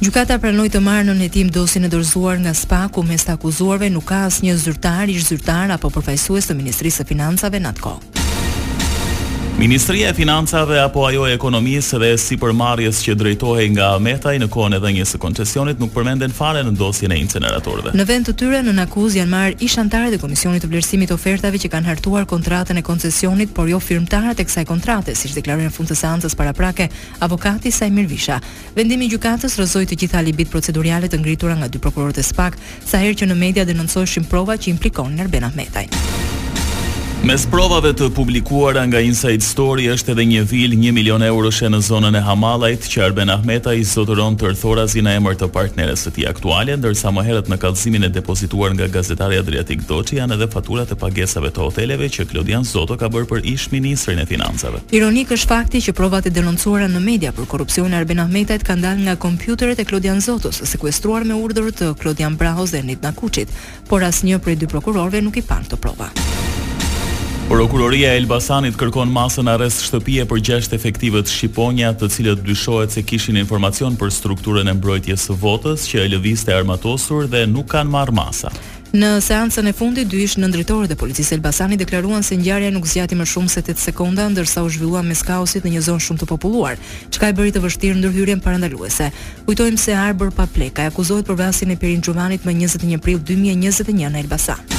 Gjykata pranoi të marrë nën hetim dosjen e dorëzuar nga SPAK ku mes të akuzuarve nuk ka asnjë zyrtar, ish-zyrtar apo përfaqësues të Ministrisë së Financave në atë kohë. Ministria e Financave apo ajo e Ekonomisë dhe Sipërmarrjes që drejtohej nga Metaj në kohën e dhënies së koncesionit nuk përmenden fare në dosjen e inceneratorëve. Në vend të tyre nën akuzë janë marrë ish-anëtarët e Komisionit të Vlerësimit të Ofertave që kanë hartuar kontratën e koncesionit por jo firmëtarët e kësaj kontrate, siç deklaroi në fund të seancës paraprake avokati Saimir Vishaj. Vendimi i gjykatës rrëzoi të gjitha alibitë proceduriale të ngritura nga dy prokurorët e SPAK, sa herë që në media denoncoheshin prova që implikonin Arben Ahmetajn. Mes provave të publikuara nga Inside Story është edhe një vilë një milion euroshe në zonën e Hamallajt që Arben Ahmetaj zotëron tërthorazi në emër të partneres së tij aktuale, ndërsa më herët në kallëzimin e depozituar nga gazetari Adriatik Doçi janë edhe faturat e pagesave të hoteleve që Klodian Zoto ka bërë për ish-ministrin e Financave. Ironik është fakti që provat e denoncuara në media për korrupsionin e Arben Ahmetajt kanë dalë nga kompjuterët e Klodian Zotos, të sekuestruar me urdhër të Klodian Brahos dhe Enrik Nakuçit, por asnjë prej dy prokurorëve nuk i panë këto prova. Prokuroria e Elbasanit kërkon masën arrest shtëpie për gjashtë efektivët Shqiponja, të cilët dyshohet se kishin informacion për strukturën e mbrojtjes së votës që lëvizte e armatosur dhe nuk kanë marrë masa. Në seancën e fundit, dy ish-nëndrejtorët e Policisë së Elbasanit deklaruan se ngjarja nuk zgjati më shumë se tetë sekonda, ndërsa u zhvillua mes kaosit në një zonë shumë të populluar, çka e bëri të vështirë ndërhyrjen parandaluese. Kujtojmë se Arbër Paplekaj akuzohet për vrasjen e Pjerin Xhuvanit më njëzet e një prill dy mijë e njëzet e një në Elbasan.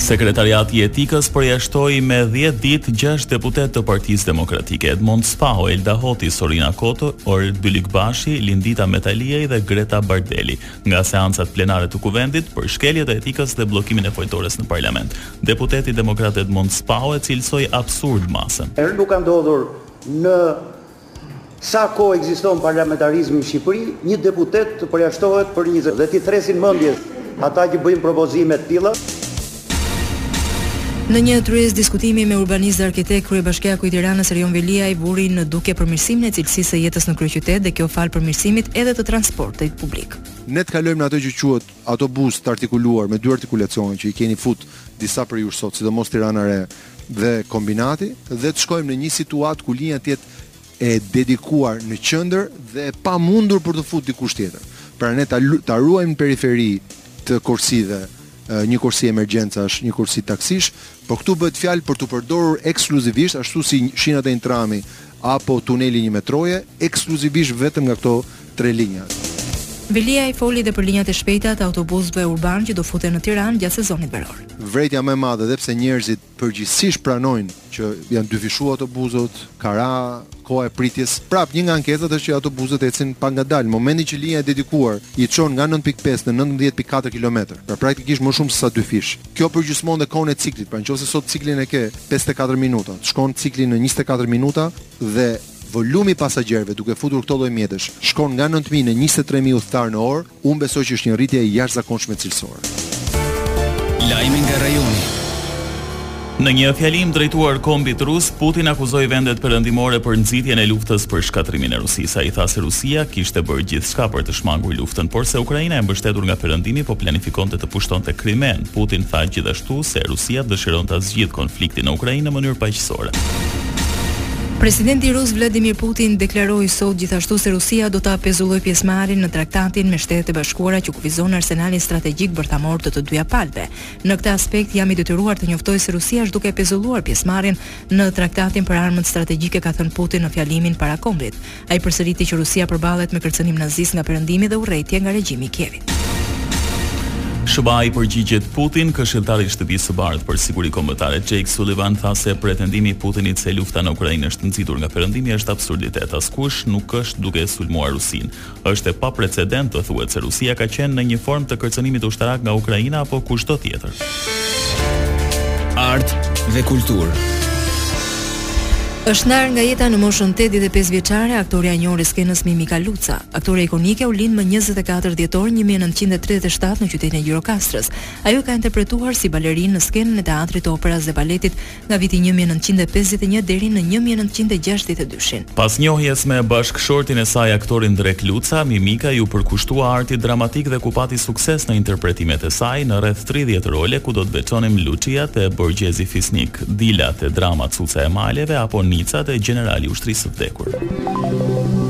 Sekretariati i Etikës përjashtoi me dhjetë ditë gjashtë deputetë të Partisë Demokratike, Edmond Spaho, Elda Hoti, Sorina Koto, Oerd Bylykbashi, Lindita Metaliaj dhe Greta Bardeli, nga seancat plenare të Kuvendit për shkelje të etikës dhe bllokimin e foltores në parlament. Deputeti demokrat Edmond Spaho e cilësoi absurd masën. Herë nuk ka ndodhur në sa kohë ekziston parlamentarizmi në Shqipëri, një deputet të përjashtohet për një dhe t'i thërresin mendjes ata që bëjnë propozime të tilla. Në një tryezë diskutimi me urbanistë dhe arkitektë, kryebashkiaku i Tiranës, Erion Veliaj, vuri në dukje përmirësimin e cilësisë së jetës në kryeqytet dhe kjo falë përmirësimit edhe të transportit publik. Ne të kalojmë në atë që quhet autobusë të artikuluar me dy artikulacione që i keni fut disa prej jush sot, sidomos Tirana Re dhe Kombinati, dhe të shkojmë në një situatë ku linja të jetë e dedikuar në qendër dhe e pamundur për të fut dikush tjetër. Pra ne ta ta ruajmë në periferi të korsive një korsi emergjencash, një korsi taksish, por këtu bëhet fjalë për t'u përdorur ekskluzivisht ashtu si shinat e një trami apo tuneli i një metroje, ekskluzivisht vetëm nga këto tre linja. Veliaj foli dhe për linjat e shpejta të autobusëve urbanë që do futen në Tiranë gjatë sezonit veror. Vërejtja më e madhe dhe pse njerëzit përgjithësisht pranojnë që janë dyfishuar autobuzët, ka ra koha e pritjes. Prap një nga ankesat është që autobuzët ecin pak ngadalë. Në momentin që linja e dedikuar i çon nga 9.5 në 19.4 kilometër, pra praktikisht më shumë se sa dyfish. Kjo përgjysmon dhe kohën e ciklit, pra në qoftë se sot ciklin e ke 54 minuta, të shkon cikli në 24 minuta dhe volumi i pasagjerëve duke futur këto lloj mjetesh shkon nga 9000 në 23000 udhëtar në orë, Unë besoj që është një rritje e jashtëzakonshme cilësore. Lajme nga rajoni. Në një fjalim drejtuar kombit rus, Putin akuzoi vendet perëndimore për nxitjen e luftës për shkatërrimin e Rusisë. Ai tha se Rusia kishte bërë gjithçka për të shmangur luftën, por se Ukraina e mbështetur nga Perëndimi po planifikonte të pushtonte Krimenë. Putin tha gjithashtu se Rusia dëshiron ta zgjidhë konfliktin në Ukrainë në mënyrë paqësore. Presidenti rus Vladimir Putin deklaroi sot gjithashtu se Rusia do ta pezullojë pjesëmarrjen në traktatin me Shtetet e Bashkuara që kufizon arsenalin strategjik bërthamor të të dyja palëve. Në këtë aspekt jam i detyruar të njoftoj se Rusia është duke pezulluar pjesëmarrjen në traktatin për armët strategjike, ka thënë Putin në fjalimin para kombit. Ai përsëriti që Rusia përballet me kërcënim nazist nga Perëndimi dhe urrejtje nga regjimi i Kievit. SHBA i përgjigjet Putin, këshilltari i Shtëpisë së Bardhë për Siguri Kombëtare, Jake Sullivan tha se pretendimi i Putinit se lufta në Ukrainë është nxitur nga Perëndimi është absurditet. Askush nuk është duke sulmuar Rusinë. Është e paprecedentë të thuhet se Rusia ka qenë në një formë të kërcënimit ushtarak nga Ukraina apo kushdo tjetër. Art dhe kulturë. Është ndarë nga jeta në moshën 85 vjeçare aktorja e njohur e skenës Mimika Luca. Aktorja ikonike u lind më 24 dhjetor 1937 në qytetin e Gjirokastrës. Ajo ka interpretuar si balerinë në skenën e Teatrit të Operas dhe baletit nga viti një mijë e nëntëqind e pesëdhjetë e një deri në një mijë e nëntëqind e gjashtëdhjetë e dyshin. Pas njohjes me bashkëshortin e saj aktorin Ndrek Luca, Mimika iu përkushtua artit dramatik dhe ku pati sukses në interpretimet e saj në rreth tridhjetë role ku do të veçonim Luçia te Borgjezi Fisnik, Dila te drama Cuca e maleve apo Nica te Gjenerali i ushtrisë së vdekur.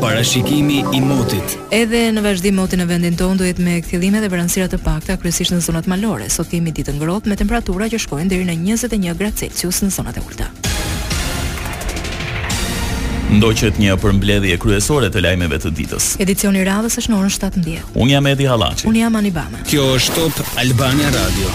Parashikimi i motit. Edhe në vazhdim moti në vendin tonë do jetë me kthjellime dhe vranësira të pakta, kryesisht në zonat malore. Sot kemi ditë të ngrohtë me temperatura që shkojnë deri në 21 gradë Celsius në zonat e ulëta. Ndoqët një përmbledhje kryesore të lajmeve të ditës. Edicioni i radhës është në orën 17. Unë jam Edi Hallaçi. Unë jam Anibame. Kjo është Top Albania Radio.